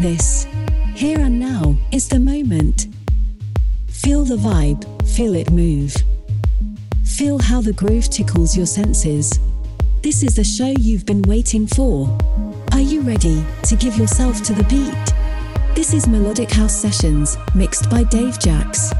This, here and now, is the moment. Feel the vibe, feel it move. Feel how the groove tickles your senses. This is the show you've been waiting for. Are you ready to give yourself to the beat? This is Melodic House Sessions, mixed by Dave Jax.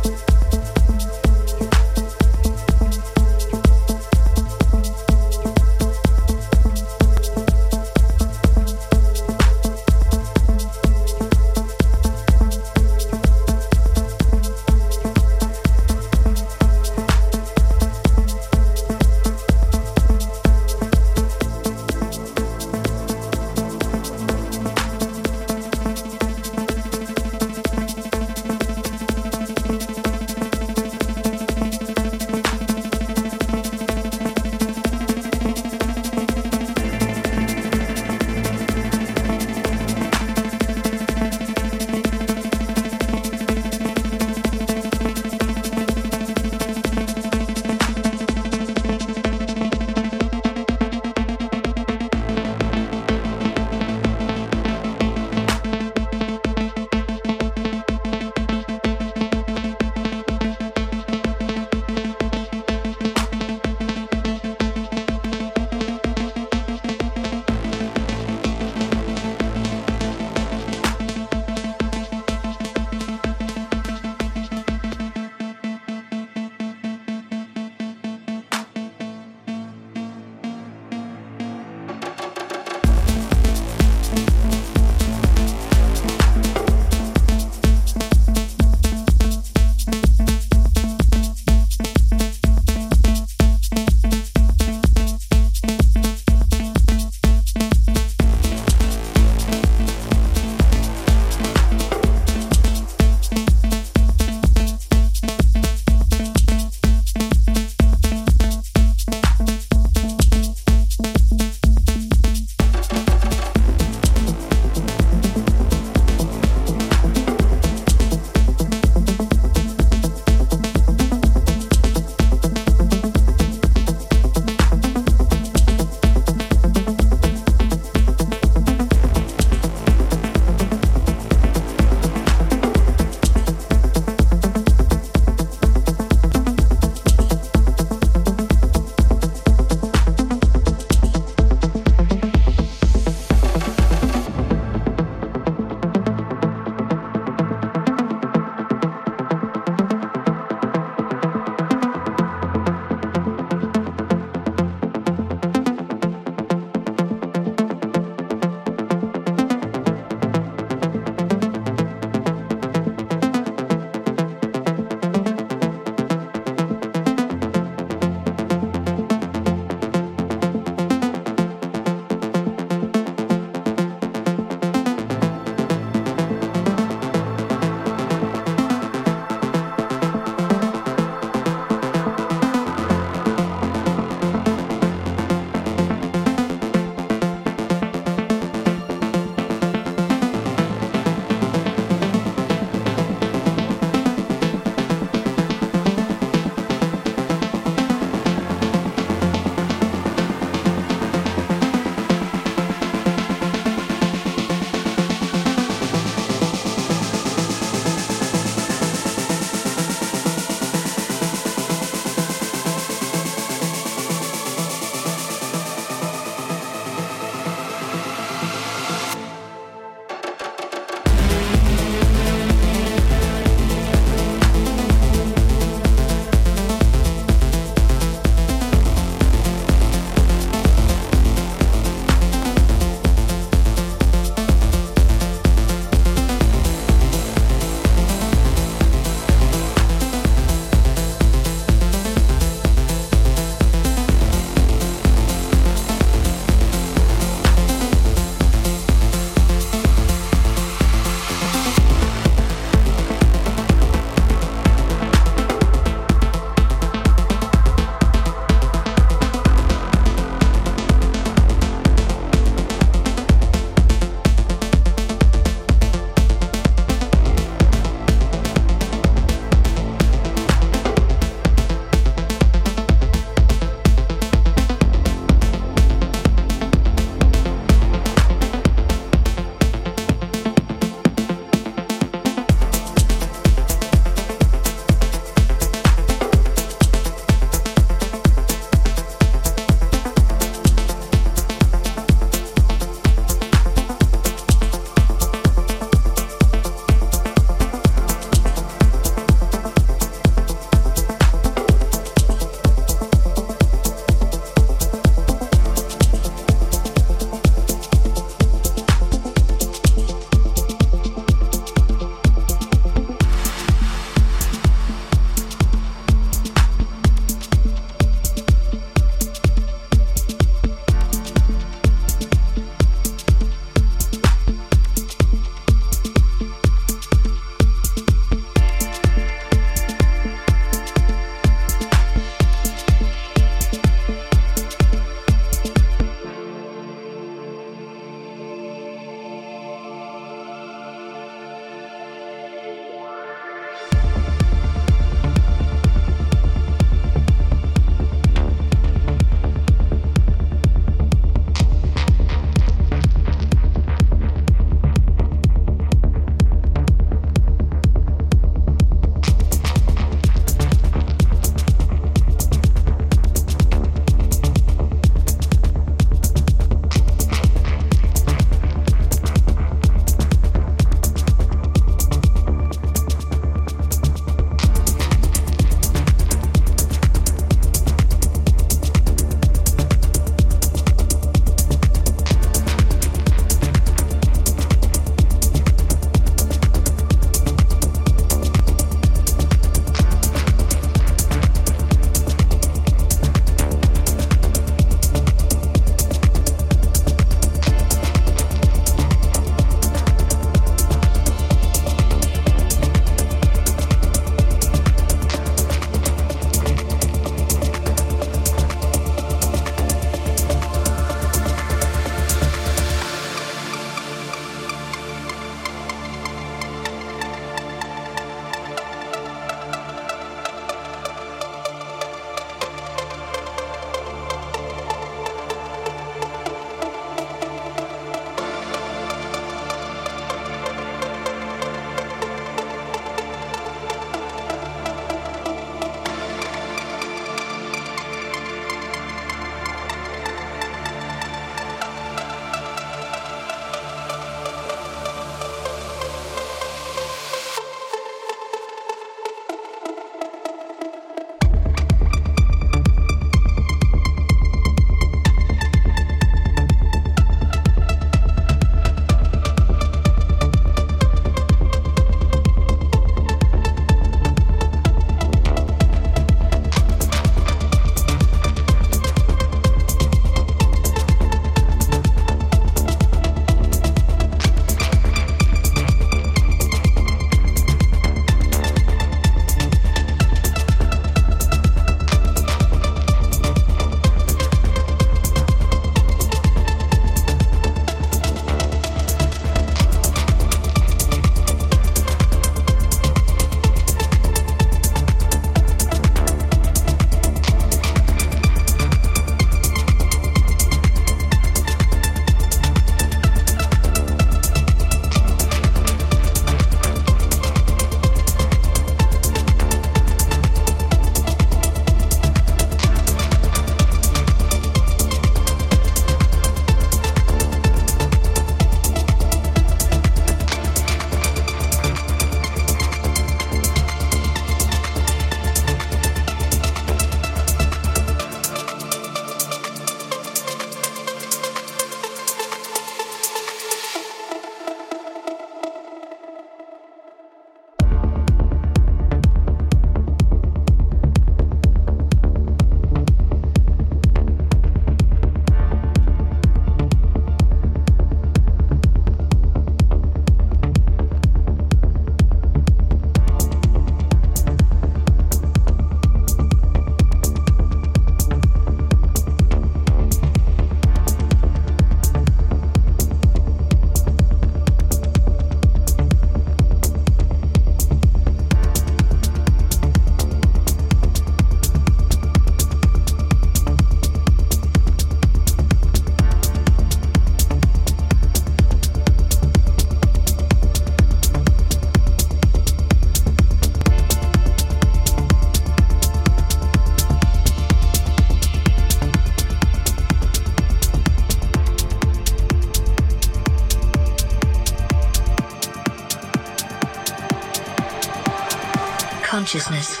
Consciousness.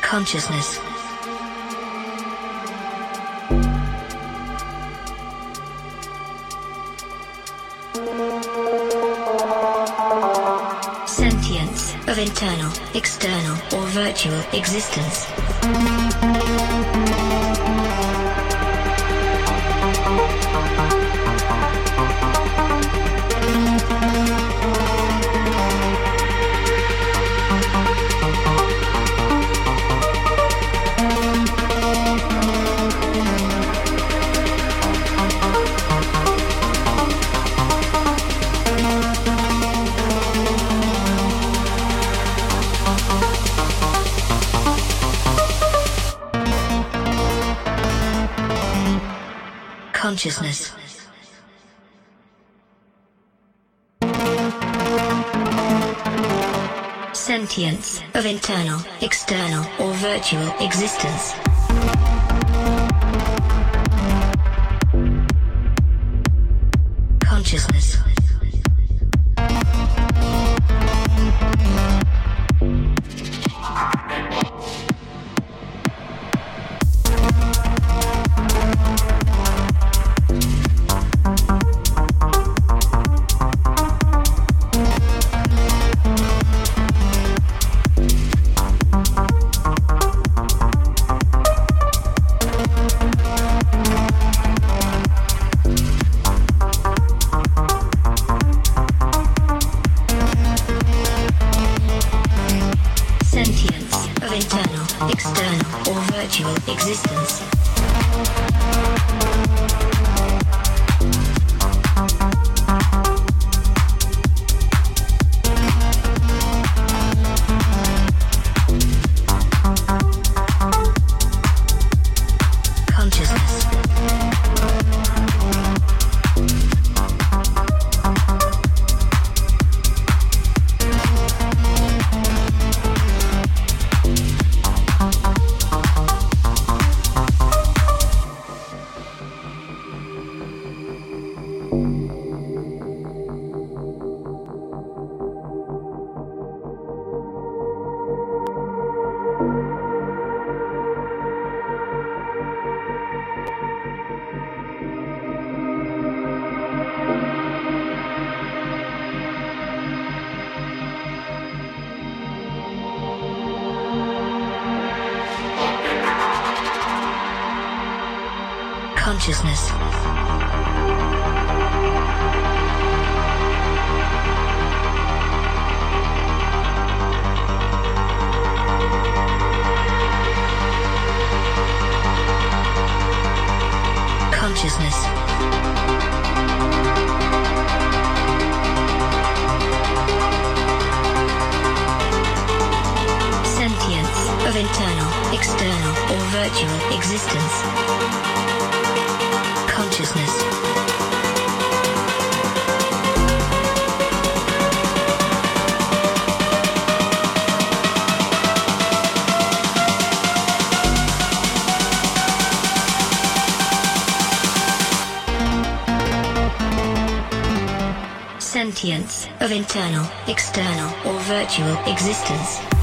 Consciousness. Sentience of internal, external, or virtual existence. Consciousness. Sentience of internal, external, or virtual existence. Consciousness. Sentience of internal, external, or virtual existence.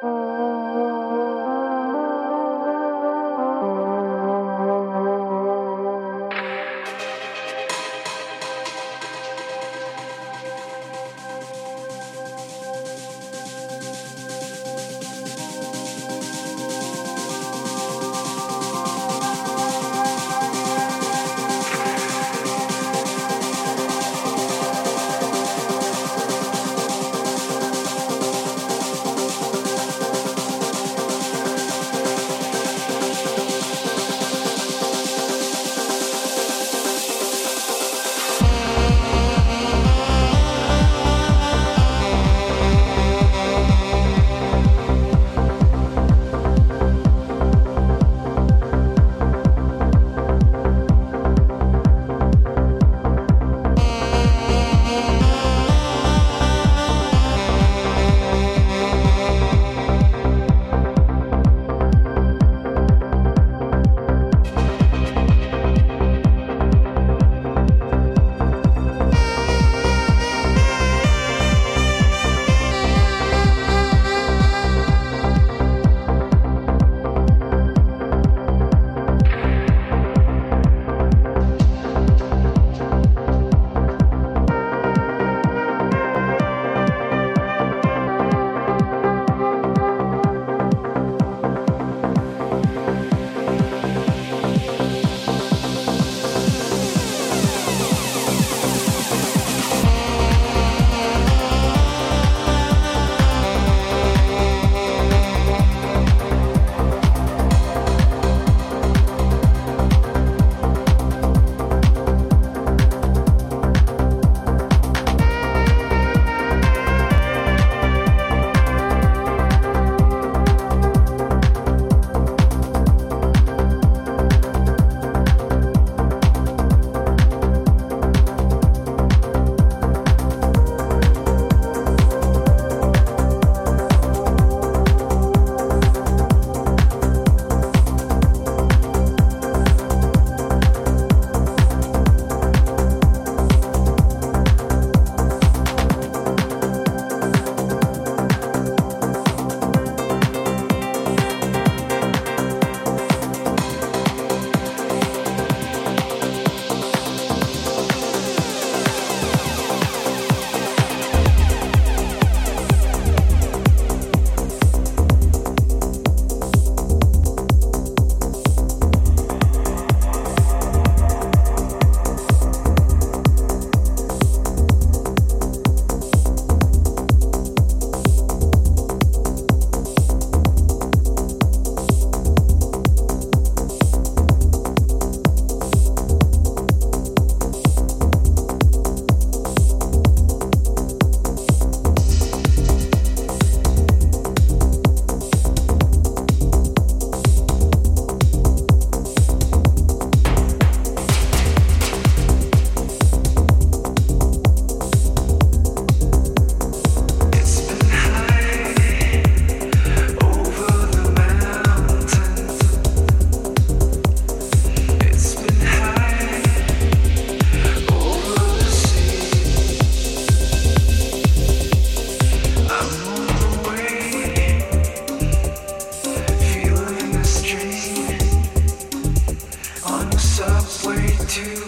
Oh.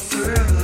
Berlin.